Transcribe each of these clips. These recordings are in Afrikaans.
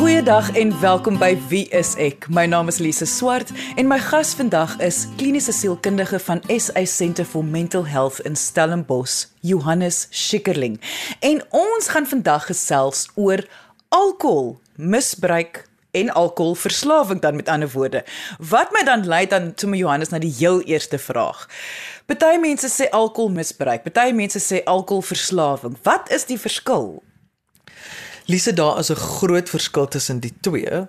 Goeiedag en welkom by Wie is ek? My naam is Lise Swart en my gas vandag is kliniese sielkundige van SA Centre for Mental Health in Stellenbosch, Johannes Schikkerling. En ons gaan vandag gesels oor alkohol, misbruik en alkoholverslawing dan met ander woorde. Wat my dan lei dan toe my Johannes na die heel eerste vraag. Party mense sê alkoholmisbruik, party mense sê alkoholverslawing. Wat is die verskil? Lise daar is 'n groot verskil tussen die twee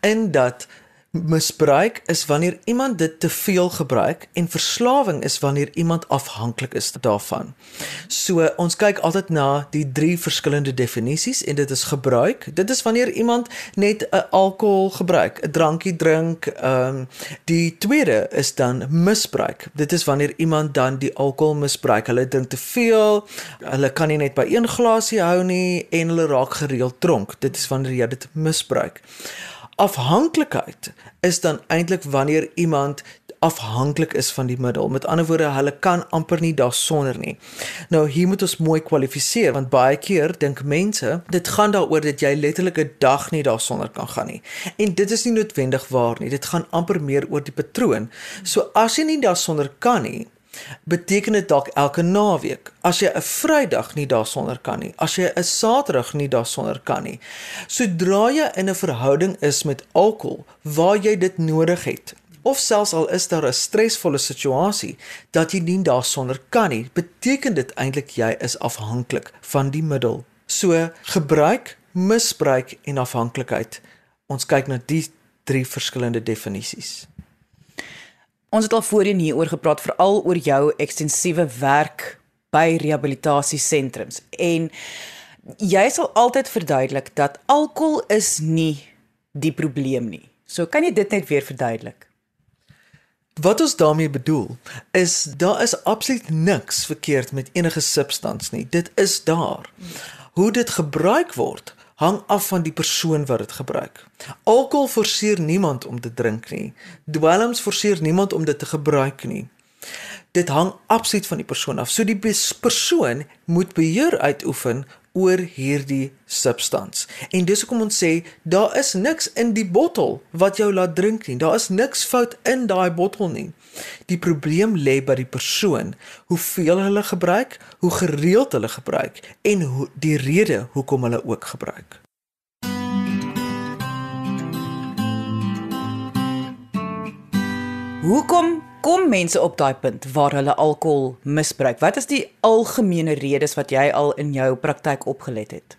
in dat Misbruik is wanneer iemand dit te veel gebruik en verslawing is wanneer iemand afhanklik is daarvan. So ons kyk altyd na die drie verskillende definisies en dit is gebruik. Dit is wanneer iemand net 'n alkohol gebruik, 'n drankie drink. Ehm um, die tweede is dan misbruik. Dit is wanneer iemand dan die alkohol misbruik. Hulle drink te veel. Hulle kan nie net by een glasie hou nie en hulle raak gereeld dronk. Dit is wanneer jy dit misbruik afhanklikheid is dan eintlik wanneer iemand afhanklik is van die middel. Met ander woorde, hulle kan amper nie daarsonder nie. Nou hier moet ons mooi kwalifiseer want baie keer dink mense, dit gaan daaroor dat jy letterlik 'n dag nie daarsonder kan gaan nie. En dit is nie noodwendig waar nie. Dit gaan amper meer oor die patroon. So as jy nie daarsonder kan nie, beteken dit dalk elke naweek. As jy 'n Vrydag nie daarsonder kan nie, as jy 'n Saterdag nie daarsonder kan nie. Sodra jy in 'n verhouding is met alkohol waar jy dit nodig het, of selfs al is daar 'n stresvolle situasie dat jy nie daarsonder kan nie, beteken dit eintlik jy is afhanklik van die middel. So gebruik, misbruik en afhanklikheid. Ons kyk na die drie verskillende definisies. Ons het al voorheen hieroor gepraat veral oor jou ekstensiewe werk by rehabilitasiesentrums en jy sal altyd verduidelik dat alkohol is nie die probleem nie. So kan jy dit net weer verduidelik? Wat ons daarmee bedoel is daar is absoluut niks verkeerd met enige substans nie. Dit is daar. Hoe dit gebruik word hang af van die persoon wat dit gebruik. Alkohol forceer niemand om te drink nie. Dwelms forceer niemand om dit te gebruik nie. Dit hang absoluut van die persoon af. So die persoon moet beheer uitoefen oor hierdie substans. En dis hoekom ons sê daar is niks in die bottel wat jou laat drink nie. Daar is niks fout in daai bottel nie. Die probleem lê by die persoon, hoeveel hulle gebruik, hoe gereeld hulle gebruik en hoe die rede hoekom hulle ook gebruik. Hoekom kom mense op daai punt waar hulle alkohol misbruik? Wat is die algemene redes wat jy al in jou praktyk opgelet het?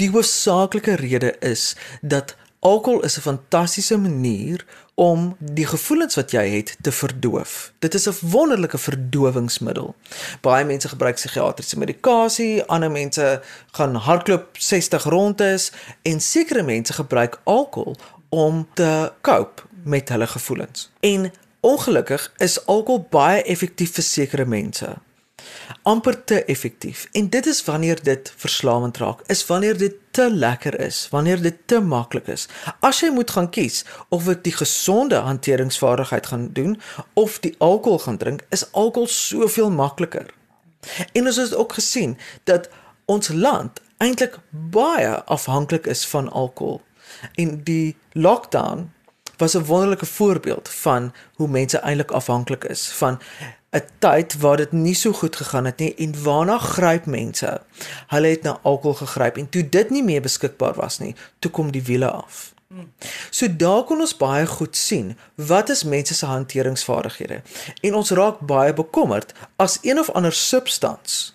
Die hoofsaaklike rede is dat alkohol is 'n fantastiese manier om die gevoelens wat jy het te verdoof. Dit is 'n wonderlike verdowingsmiddel. Baie mense gebruik psigiatriese medikasie, ander mense gaan hardloop 60 rondes en sekere mense gebruik alkohol om te cope met hulle gevoelens. En ongelukkig is alkohol baie effektief vir sekere mense. amper te effektief. En dit is wanneer dit verslawend raak, is wanneer dit te lekker is, wanneer dit te maklik is. As jy moet gaan kies of ek die gesonde hanteringsvaardigheid gaan doen of die alkohol gaan drink, is alkohol soveel makliker. En ons het ook gesien dat ons land eintlik baie afhanklik is van alkohol. En die lockdown was 'n wonderlike voorbeeld van hoe mense eintlik afhanklik is van 'n tyd waar dit nie so goed gegaan het nie en waarna gryp mense. Hulle het na alkohol gegryp en toe dit nie meer beskikbaar was nie, toe kom die wiele af. So daar kon ons baie goed sien wat is mense se hanteringsvaardighede. En ons raak baie bekommerd as een of ander substans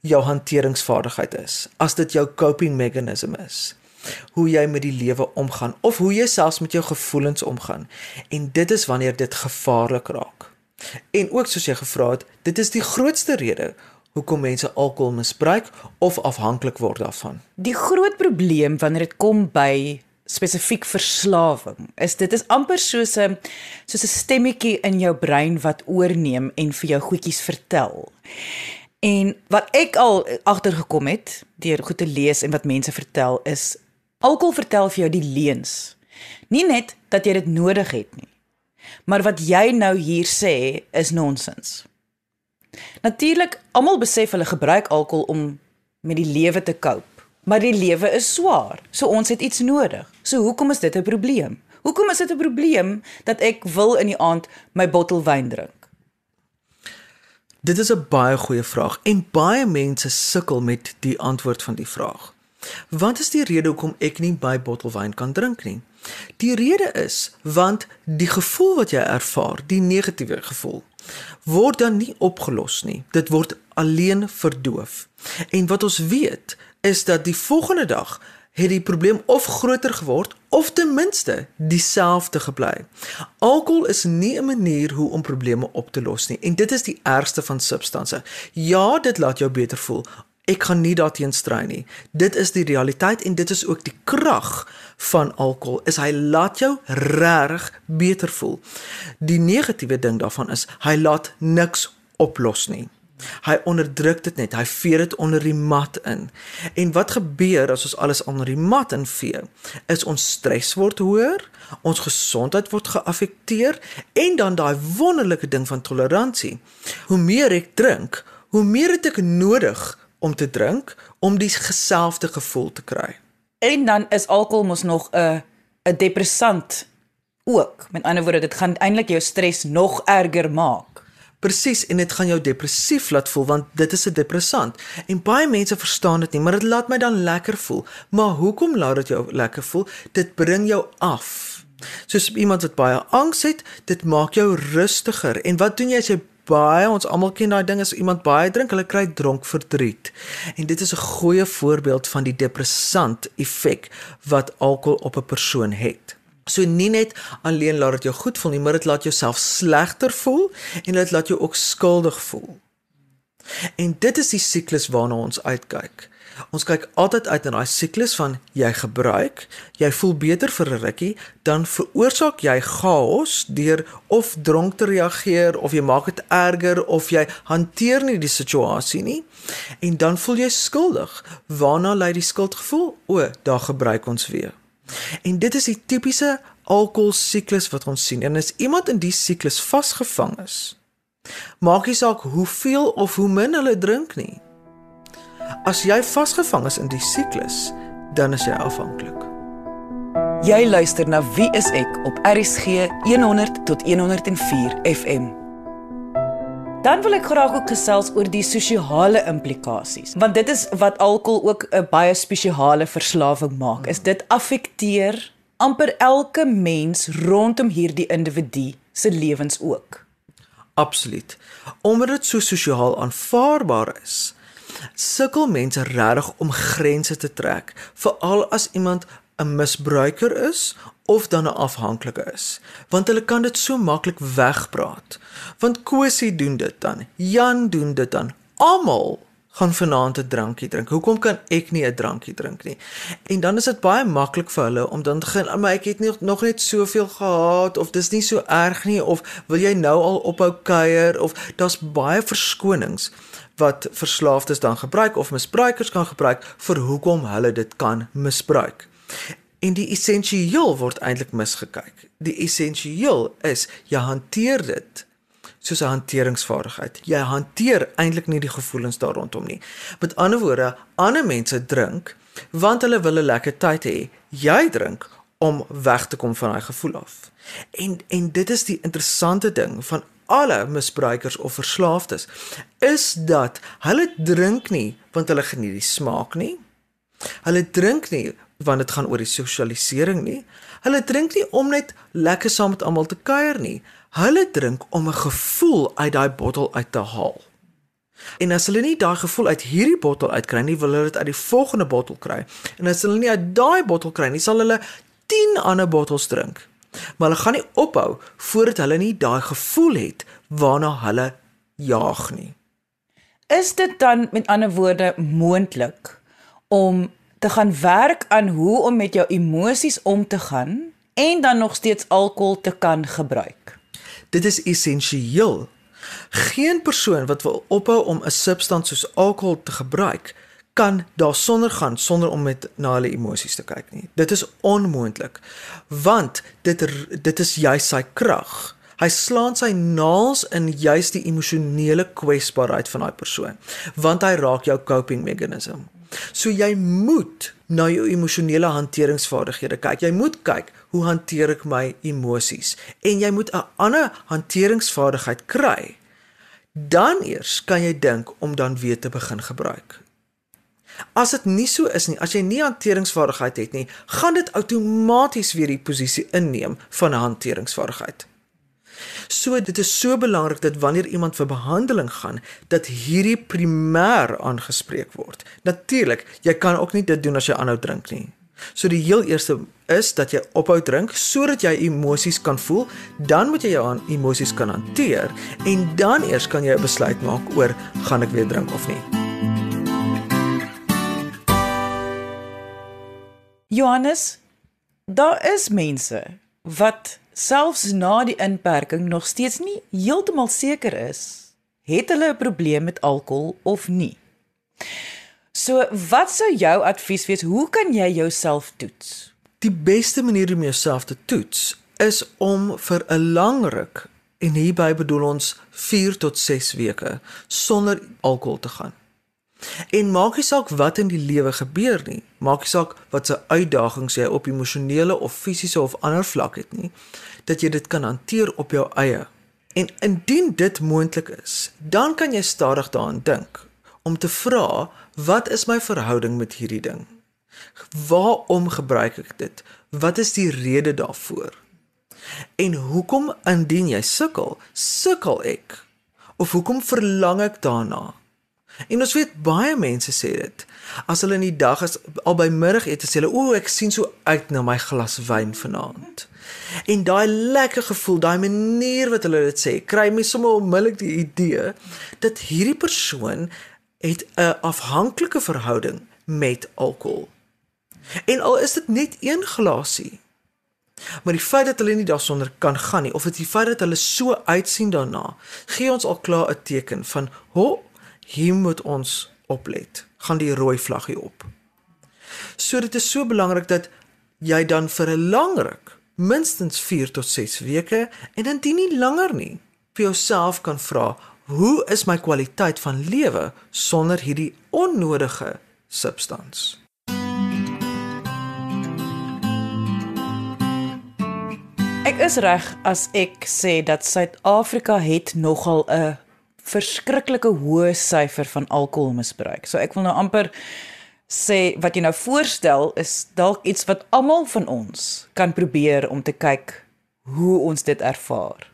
jou hanteringsvaardigheid is, as dit jou coping mechanism is hoe jy met die lewe omgaan of hoe jy selfs met jou gevoelens omgaan. En dit is wanneer dit gevaarlik raak. En ook soos jy gevra het, dit is die grootste rede hoekom mense alkohol misbruik of afhanklik word daarvan. Die groot probleem wanneer dit kom by spesifiek verslawing is dit is amper soos 'n soos 'n stemmetjie in jou brein wat oorneem en vir jou goedjies vertel. En wat ek al agtergekom het deur goed te lees en wat mense vertel is Alkohol vertel vir jou die leuns. Nie net dat jy dit nodig het nie. Maar wat jy nou hier sê is nonsens. Natuurlik, almal besef hulle gebruik alkohol om met die lewe te cope, maar die lewe is swaar. So ons het iets nodig. So hoekom is dit 'n probleem? Hoekom is dit 'n probleem dat ek wil in die aand my bottel wyn drink? Dit is 'n baie goeie vraag en baie mense sukkel met die antwoord van die vraag. Wat is die rede hoekom ek nie my bottel wyn kan drink nie? Die rede is want die gevoel wat jy ervaar, die negatiewe gevoel, word dan nie opgelos nie. Dit word alleen verdoof. En wat ons weet is dat die volgende dag het die probleem of groter geword of ten minste dieselfde gebly. Alkohol is nie 'n manier hoe om probleme op te los nie en dit is die ergste van substansies. Ja, dit laat jou beter voel. Ek gaan nie daarteen stry nie. Dit is die realiteit en dit is ook die krag van alkohol. Is hy laat jou reg beter voel. Die negatiewe ding daarvan is hy laat niks oplos nie. Hy onderdruk dit net. Hy vee dit onder die mat in. En wat gebeur as ons alles onder die mat invee? Is ons stres word hoër, ons gesondheid word geaffekteer en dan daai wonderlike ding van toleransie. Hoe meer ek drink, hoe meer het ek nodig om te drink om die geselfde gevoel te kry. En dan is alkohol mos nog 'n 'n depressant ook. Met ander woorde, dit gaan eintlik jou stres nog erger maak. Presies en dit gaan jou depressief laat voel want dit is 'n depressant. En baie mense verstaan dit nie, maar dit laat my dan lekker voel. Maar hoekom laat dit jou lekker voel? Dit bring jou af. Soos iemand wat baie angs het, dit maak jou rustiger. En wat doen jy as jy baie ons almal ken daai ding as iemand baie drink, hulle kry dronk verdriet. En dit is 'n goeie voorbeeld van die depressant effek wat alkohol op 'n persoon het. So nie net alleen laat dit jou goed voel nie, maar dit laat jou self slegter voel en dit laat jou ook skuldig voel. En dit is die siklus waarna ons uitkyk. Ons kyk altyd uit na daai siklus van jy gebruik, jy voel beter vir 'n rukkie, dan veroorsaak jy chaos deur of dronk te reageer of jy maak dit erger of jy hanteer nie die situasie nie en dan voel jy skuldig. Waarna lei die skuldgevoel? O, daar gebruik ons weer. En dit is die tipiese alkohol siklus wat ons sien. En as iemand in die siklus vasgevang is, maak nie saak hoeveel of hoe min hulle drink nie. As jy vasgevang is in die siklus, dan is jy afhanklik. Jy luister na Wie is ek op RCG 100 tot 104 FM. Dan wil ek graag ook gesels oor die sosiale implikasies, want dit is wat alkohol ook 'n baie spesiale verslawing maak. Is dit affekteer amper elke mens rondom hierdie individu se lewens ook. Absoluut. Omdat dit so sosiaal aanvaarbaar is, sukkel mense regtig om grense te trek, veral as iemand 'n misbruiker is of dan 'n afhanklike is, want hulle kan dit so maklik wegpraat. Want Kosie doen dit dan, Jan doen dit dan. Almal gaan vanaand 'n drankie drink. Hoekom kan ek nie 'n drankie drink nie? En dan is dit baie maklik vir hulle om dan te gaan, maar ek het nie, nog net soveel gehad of dis nie so erg nie of wil jy nou al ophou kuier of daar's baie verskonings wat verslaafdes dan gebruik of misbruikers kan gebruik vir hoekom hulle dit kan misbruik. En die essensieel word eintlik misgekyk. Die essensieel is jy hanteer dit soos 'n hanteringsvaardigheid. Jy hanteer eintlik nie die gevoelens daar rondom nie. Met ander woorde, ander mense drink want hulle wil 'n lekker tyd hê. Jy drink om weg te kom van daai gevoel af. En en dit is die interessante ding van alle misbruikers of verslaafdes is dat hulle drink nie want hulle geniet die smaak nie. Hulle drink nie want dit gaan oor die sosialisering nie. Hulle drink nie om net lekker saam met almal te kuier nie. Hulle drink om 'n gevoel uit daai bottel uit te haal. En as hulle nie daai gevoel uit hierdie bottel uitkry nie, wil hulle dit uit die volgende bottel kry. En as hulle nie uit daai bottel kry nie, sal hulle 10 ander bottels drink. Maar hulle gaan nie ophou voordat hulle nie daai gevoel het waarna hulle jaag nie. Is dit dan met ander woorde moontlik om te gaan werk aan hoe om met jou emosies om te gaan en dan nog steeds alkohol te kan gebruik. Dit is essensieel. Geen persoon wat wil ophou om 'n substans soos alkohol te gebruik, kan daarsonder gaan sonder om met na hulle emosies te kyk nie. Dit is onmoontlik. Want dit dit is juis sy krag. Hy slaan sy naels in juis die emosionele kwesbaarheid van daai persoon, want hy raak jou coping meganisme. So jy moet na jou emosionele hanteringsvaardighede kyk. Jy moet kyk hoe hanteer ek my emosies en jy moet 'n ander hanteringsvaardigheid kry. Dan eers kan jy dink om dan weer te begin gebruik. As dit nie so is nie, as jy nie hanteringsvaardigheid het nie, gaan dit outomaties weer die posisie inneem van 'n hanteringsvaardigheid. So dit is so belangrik dat wanneer iemand vir behandeling gaan, dat hierdie primêr aangespreek word. Natuurlik, jy kan ook nie dit doen as jy aanhou drink nie. So die heel eerste is dat jy ophou drink sodat jy emosies kan voel, dan moet jy jou aan emosies kan hanteer en dan eers kan jy 'n besluit maak oor gaan ek weer drink of nie. Johannes, daar is mense wat selfs na die inperking nog steeds nie heeltemal seker is het hulle 'n probleem met alkohol of nie. So, wat sou jou advies wees? Hoe kan jy jouself toets? Die beste manier om jouself te toets is om vir 'n lang ruk en hierby bedoel ons 4 tot 6 weke sonder alkohol te gaan. En maak nie saak wat in die lewe gebeur nie. Maak nie saak wat se uitdagings jy op emosionele of fisiese of ander vlak het nie, dat jy dit kan hanteer op jou eie. En indien dit moontlik is, dan kan jy stadig daaraan dink om te vra, wat is my verhouding met hierdie ding? Waarom gebruik ek dit? Wat is die rede daarvoor? En hoekom indien jy sukkel, sukkel ek? Of hoekom verlang ek daarna? En ons weet baie mense sê dit. As hulle in die dag is al by middagete sê hulle, "O, ek sien so uit na my glas wyn vanaand." En daai lekker gevoel, daai manier wat hulle dit sê, kry my sommer onmiddellik die idee dat hierdie persoon het 'n afhanklike verhouding met alkohol. En al is dit net een glasie. Maar die feit dat hulle nie daarsonder kan gaan nie of dit die feit dat hulle so uitsien daarna, gee ons al klaar 'n teken van, "Ho, hier moet ons oplet. Gaan die rooi vlaggie op. So dit is so belangrik dat jy dan vir 'n lang ruk, minstens 4 tot 6 weke en indien nie langer nie, vir jouself kan vra, hoe is my kwaliteit van lewe sonder hierdie onnodige substans? Ek is reg as ek sê dat Suid-Afrika het nogal 'n verskriklike hoë syfer van alkoholmisbruik. So ek wil nou amper sê wat jy nou voorstel is dalk iets wat almal van ons kan probeer om te kyk hoe ons dit ervaar.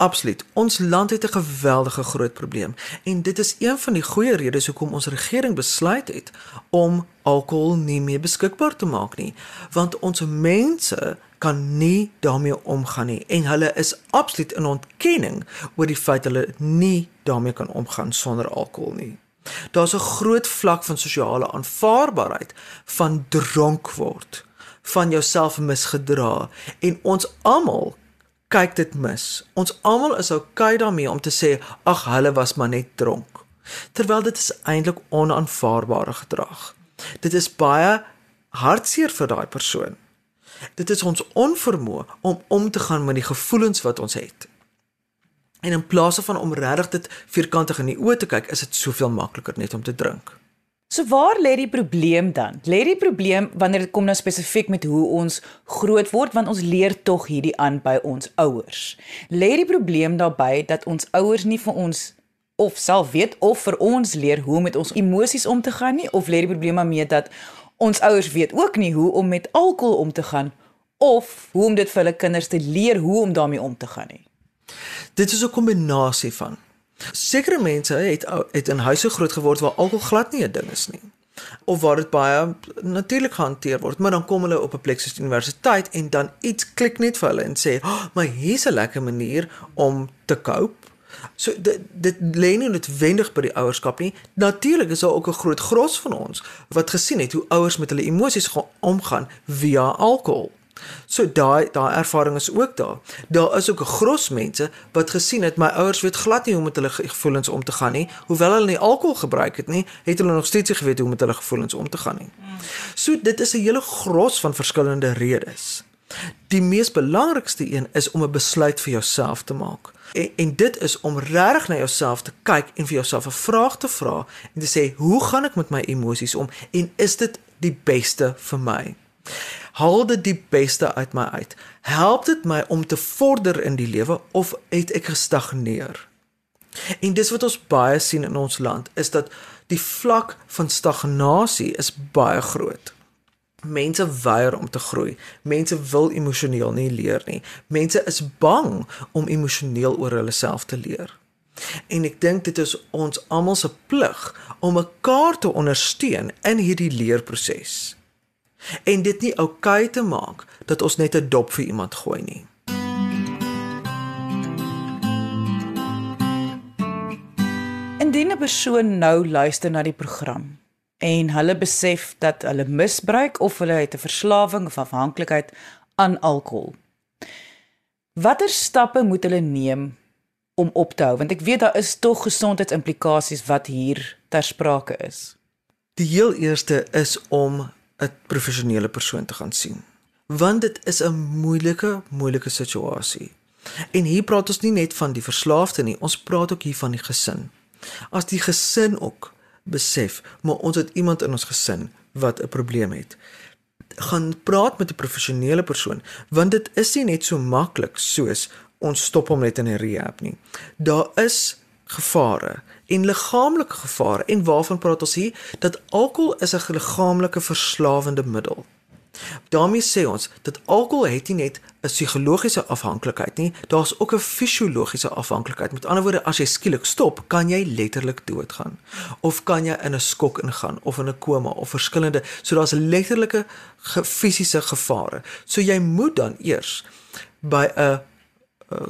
Absoluut. Ons land het 'n geweldige groot probleem en dit is een van die goeie redes hoekom ons regering besluit het om alkohol nie meer beskikbaar te maak nie, want ons mense kan nie daarmee omgaan nie en hulle is absoluut in ontkenning oor die feit hulle nie daarmee kan omgaan sonder alkohol nie. Daar's 'n groot vlak van sosiale aanvaarbaarheid van dronk word, van jouself misgedra en ons almal kyk dit mis. Ons almal is oukei daarmee om te sê ag hulle was maar net dronk. Terwyl dit is eintlik onaanvaarbare gedrag. Dit is baie hartseer vir daai persoon. Dit is ons onvermoë om om te gaan met die gevoelens wat ons het. En in plaas van om regtig dit vierkantig in die oë te kyk, is dit soveel makliker net om te drink. So waar lê die probleem dan? Lê die probleem wanneer dit kom nou spesifiek met hoe ons groot word want ons leer tog hierdie aan by ons ouers. Lê die probleem daarbey dat ons ouers nie vir ons of self weet of vir ons leer hoe om met ons emosies om te gaan nie of lê die probleem daarmee dat ons ouers weet ook nie hoe om met alkohol om te gaan of hoe om dit vir hulle kinders te leer hoe om daarmee om te gaan nie. Dit is 'n kombinasie van. Sekere mense het het in huise groot geword waar alkohol glad nie 'n ding is nie of waar dit baie natuurlik gehanteer word, maar dan kom hulle op 'n plek soos universiteit en dan iets klik net vir hulle en sê, oh, "Maar hier's 'n lekker manier om te cope So dit dit lê nie noodwendig by die ouerskap nie. Natuurlik is daar ook 'n groot gros van ons wat gesien het hoe ouers met hulle emosies omgaan via alkohol. So daai daai ervaring is ook daar. Daar is ook 'n gros mense wat gesien het my ouers weet glad nie hoe met hulle gevoelens om te gaan nie. Hoewel hulle nie alkohol gebruik het nie, het hulle nog steeds geweet hoe met hulle gevoelens om te gaan nie. So dit is 'n hele gros van verskillende redes. Die mees belangrikste een is om 'n besluit vir jouself te maak. En, en dit is om regtig na jouself te kyk en vir jouself 'n vraag te vra en te sê, "Hoe gaan ek met my emosies om en is dit die beste vir my?" Haal dit die beste uit my uit. Help dit my om te vorder in die lewe of het ek gestagneer? En dis wat ons baie sien in ons land is dat die vlak van stagnasie is baie groot. Mense weier om te groei. Mense wil emosioneel nie leer nie. Mense is bang om emosioneel oor hulle self te leer. En ek dink dit is ons almal se plig om mekaar te ondersteun in hierdie leerproses. En dit nie oukei okay te maak dat ons net 'n dop vir iemand gooi nie. Indien 'n persoon nou luister na die program en hulle besef dat hulle misbruik of hulle het 'n verslawing of afhanklikheid aan alkohol. Watter stappe moet hulle neem om op te hou want ek weet daar is tog gesondheidsimplikasies wat hier ter sprake is. Die heel eerste is om 'n professionele persoon te gaan sien. Want dit is 'n moeilike, moeilike situasie. En hier praat ons nie net van die verslaafde nie, ons praat ook hier van die gesin. As die gesin ook besef, maar ons het iemand in ons gesin wat 'n probleem het. Gaan praat met 'n professionele persoon, want dit is nie net so maklik soos ons stop hom net in 'n rehab nie. Daar is gevare en liggaamlike gevare en waarvan praat ons hier dat alkohol is 'n liggaamlike verslawende middel. Daarmee sê ons dat alkohol het nie net 'n psigologiese afhanklikheid nie, daar's ook 'n fisiologiese afhanklikheid. Met ander woorde, as jy skielik stop, kan jy letterlik doodgaan of kan jy in 'n skok ingaan of in 'n koma of verskillende. So daar's letterlike fisiese gevare. So jy moet dan eers by 'n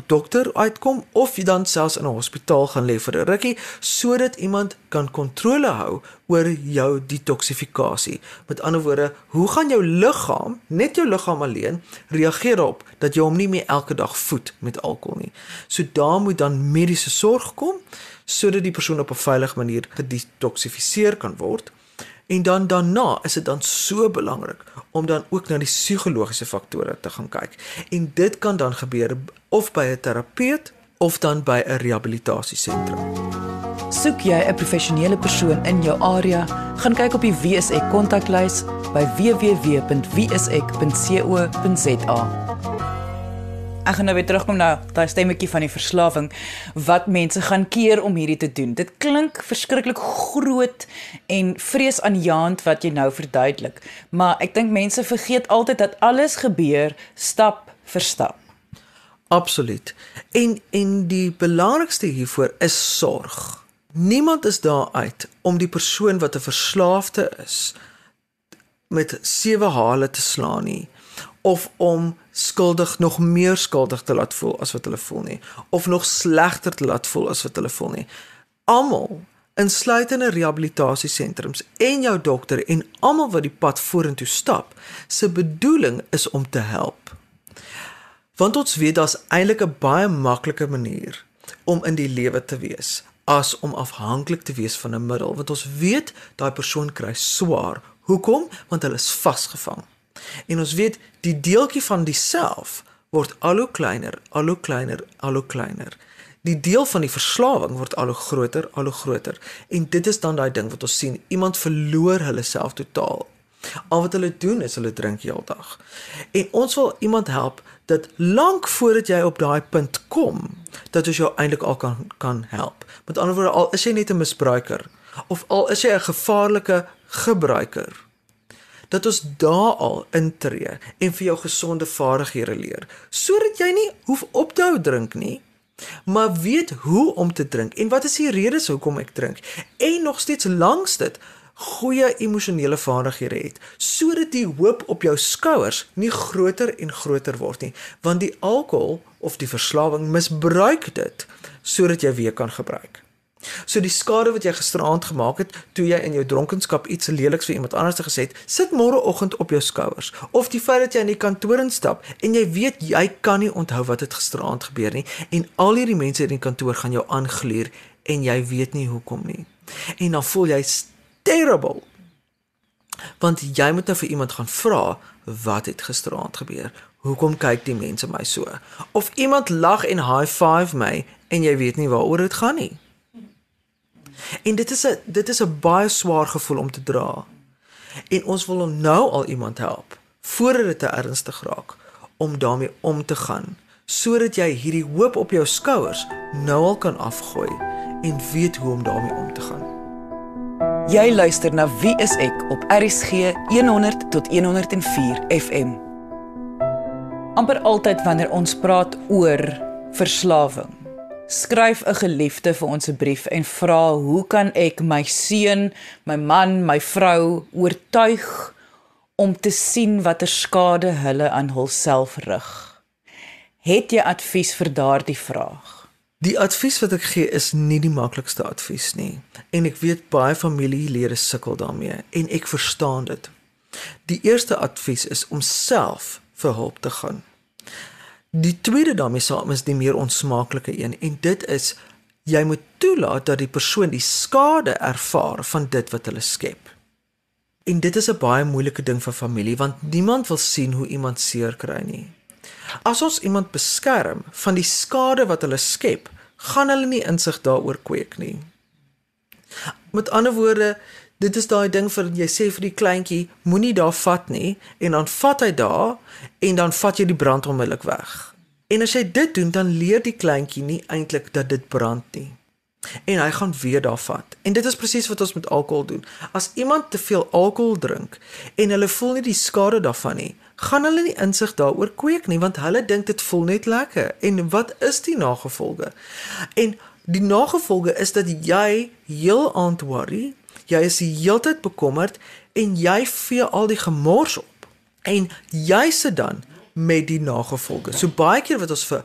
dokter uitkom of jy dan selfs in 'n hospitaal gaan lê vir 'n rukkie sodat iemand kan kontrole hou oor jou detoksifikasie. Met ander woorde, hoe gaan jou liggaam, net jou liggaam alleen, reageer daarop dat jy hom nie meer elke dag voed met alkohol nie. So daar moet dan mediese sorg kom sodat die persoon op 'n veilige manier gedetoksifiseer kan word. En dan daarna is dit dan so belangrik om dan ook na die psigologiese faktore te gaan kyk. En dit kan dan gebeur of by 'n terapeut of dan by 'n rehabilitasiesentrum. Soek jy 'n professionele persoon in jou area, gaan kyk op die WSE kontaklys by www.wsek.co.za. Ek gaan nou weer terugkom na daai stemmetjie van die verslawing wat mense gaan keer om hierdie te doen. Dit klink verskriklik groot en vreesaanjaend wat jy nou verduidelik, maar ek dink mense vergeet altyd dat alles gebeur stap vir stap. Absoluut. En en die belangrikste hiervoor is sorg. Niemand is daar uit om die persoon wat 'n verslaafde is met sewe hale te slaan nie of om skuldig nog meer skuldig te laat voel as wat hulle voel nie of nog slegter te laat voel as wat hulle voel nie. Almal insluitende rehabilitasiesentrums en jou dokter en almal wat die pad vorentoe stap, se bedoeling is om te help. Want ons weet daar's eintlik 'n baie maklike manier om in die lewe te wees as om afhanklik te wees van 'n middel want ons weet daai persoon kry swaar. Hoekom? Want hulle is vasgevang. En ons weet die deeltjie van diself word al hoe kleiner, al hoe kleiner, al hoe kleiner. Die deel van die verslawing word al hoe groter, al hoe groter. En dit is dan daai ding wat ons sien, iemand verloor hulle self totaal. Al wat hulle doen is hulle drink heeldag. En ons wil iemand help dat lank voordat jy op daai punt kom, dat ons jou eintlik al kan kan help. Met ander woorde, al is jy net 'n misbruiker of al is jy 'n gevaarlike gebruiker, dat ons daar al intree en vir jou gesonde vaardighede leer sodat jy nie hoef op te hou drink nie maar weet hoe om te drink. En wat is die redes hoekom ek drink? En nog steeds langs dit goeie emosionele vaardighede het sodat die hoop op jou skouers nie groter en groter word nie. Want die alkohol of die verslawing misbruik dit sodat jy weer kan gebruik So die skade wat jy gisteraand gemaak het toe jy in jou dronkenskap iets leliks vir iemand anders gesê het, sit môreoggend op jou skouers. Of die feit dat jy in die kantoor instap en jy weet jy kan nie onthou wat het gisteraand gebeur nie en al hierdie mense in die kantoor gaan jou aangluur en jy weet nie hoekom nie. En dan voel jy terrible. Want jy moet nou vir iemand gaan vra wat het gisteraand gebeur? Hoekom kyk die mense my so? Of iemand lag en high five my en jy weet nie waaroor dit gaan nie. En dit is 'n dit is 'n baie swaar gevoel om te dra. En ons wil nou al iemand help voordat dit te ernstig raak om daarmee om te gaan sodat jy hierdie hoop op jou skouers nou al kan afgooi en weet hoe om daarmee om te gaan. Jy luister na Wie is ek op RSG 100 tot 104 FM. amper altyd wanneer ons praat oor verslawing, skryf 'n geliefde vir ons 'n brief en vra hoe kan ek my seun, my man, my vrou oortuig om te sien watter skade hulle aan hulself rig. Het jy advies vir daardie vraag? Die advies wat ek gee is nie die maklikste advies nie en ek weet baie familielede sukkel daarmee en ek verstaan dit. Die eerste advies is om self vir hulp te gaan. Die tweede daarmee saam is die meer onsmaaklike een en dit is jy moet toelaat dat die persoon die skade ervaar van dit wat hulle skep. En dit is 'n baie moeilike ding vir familie want niemand wil sien hoe iemand seer kry nie. As ons iemand beskerm van die skade wat hulle skep, gaan hulle nie insig daaroor kweek nie. Met ander woorde, dit is daai ding vir jy sê vir die kleintjie, moenie daar vat nie en dan vat hy daar en dan vat jy die brand onmiddellik weg. En as jy dit doen, dan leer die kleintjie nie eintlik dat dit brand nie. En hy gaan weer daar vat. En dit is presies wat ons met alkohol doen. As iemand te veel alkohol drink en hulle voel nie die skade daarvan nie, gaan hulle nie insig daaroor kweek nie want hulle dink dit voel net lekker. En wat is die nagevolge? En die nagevolge is dat jy heel aand worry, jy is die heeltyd bekommerd en jy vee al die gemors op. En jy sit dan met die nagevolge. So baie keer wat ons vir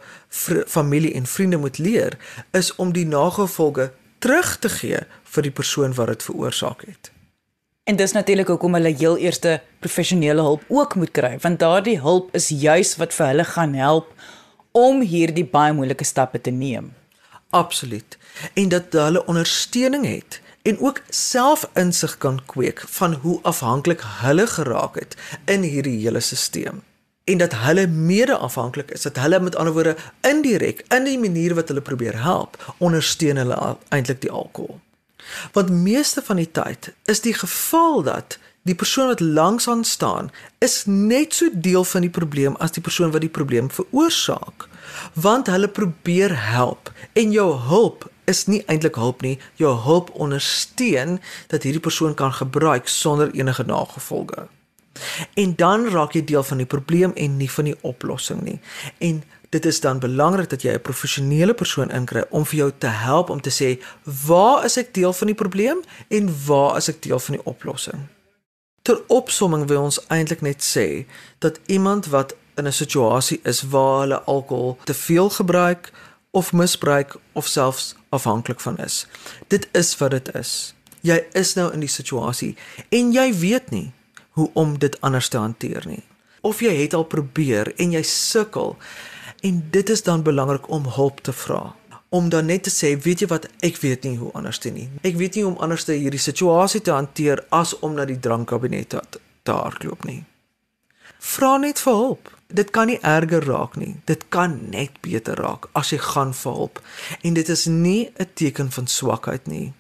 familie en vriende moet leer is om die nagevolge terug te gee vir die persoon wat dit veroorsaak het. En dis natuurlik hoekom hulle heel eerste professionele hulp ook moet kry, want daardie hulp is juis wat vir hulle gaan help om hierdie baie moeilike stappe te neem. Absoluut. En dat hulle ondersteuning het en ook self insig kan kweek van hoe afhanklik hulle geraak het in hierdie hele stelsel en dat hulle mede-afhanklik is dat hulle met ander woorde indirek in die manier wat hulle probeer help ondersteun hulle eintlik die alkohol Want meeste van die tyd is die geval dat die persoon wat langs aan staan is net so deel van die probleem as die persoon wat die probleem veroorsaak. Want hulle probeer help en jou hulp is nie eintlik hulp nie, jou hulp ondersteun dat hierdie persoon kan gebruik sonder enige nagevolge. En dan raak jy deel van die probleem en nie van die oplossing nie. En dit is dan belangrik dat jy 'n professionele persoon inkry om vir jou te help om te sê waar is ek deel van die probleem en waar is ek deel van die oplossing. Ter opsomming wil ons eintlik net sê dat iemand wat in 'n situasie is waar hulle alkohol te veel gebruik of misbruik of selfs afhanklik van is. Dit is wat dit is. Jy is nou in die situasie en jy weet nie hoe om dit anders te hanteer nie. Of jy het al probeer en jy sukkel En dit is dan belangrik om hulp te vra. Om dan net te sê, weet jy wat, ek weet nie hoe anders te nie. Ek weet nie hoe om anders te hierdie situasie te hanteer as om na die drankkabinet te, te hardloop nie. Vra net vir hulp. Dit kan nie erger raak nie. Dit kan net beter raak as jy gaan vir hulp. En dit is nie 'n teken van swakheid nie.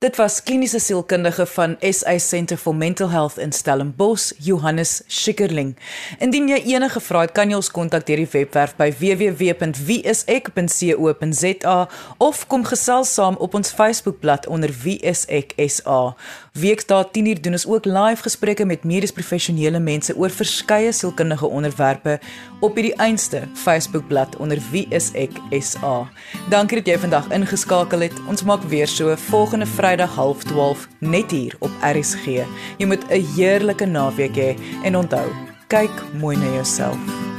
Dit was kliniese sielkundige van SA Centre for Mental Health in Stellenbosch, Johannes Schikkerling. Indien jy enige vrae het, kan jy ons kontak deur die webwerf by www.wieisek.co.za of kom gesels saam op ons Facebookblad onder wieiseksa. Weekdae 10uur doen ons ook live gesprekke met medies professionele mense oor verskeie sielkundige onderwerpe op hierdie einste Facebookblad onder wieiseksa. Dankie dat jy vandag ingeskakel het. Ons maak weer so volgende Vrydag Vrydag 12:30 net hier op RSG. Jy moet 'n heerlike naweek hê en onthou, kyk mooi na jouself.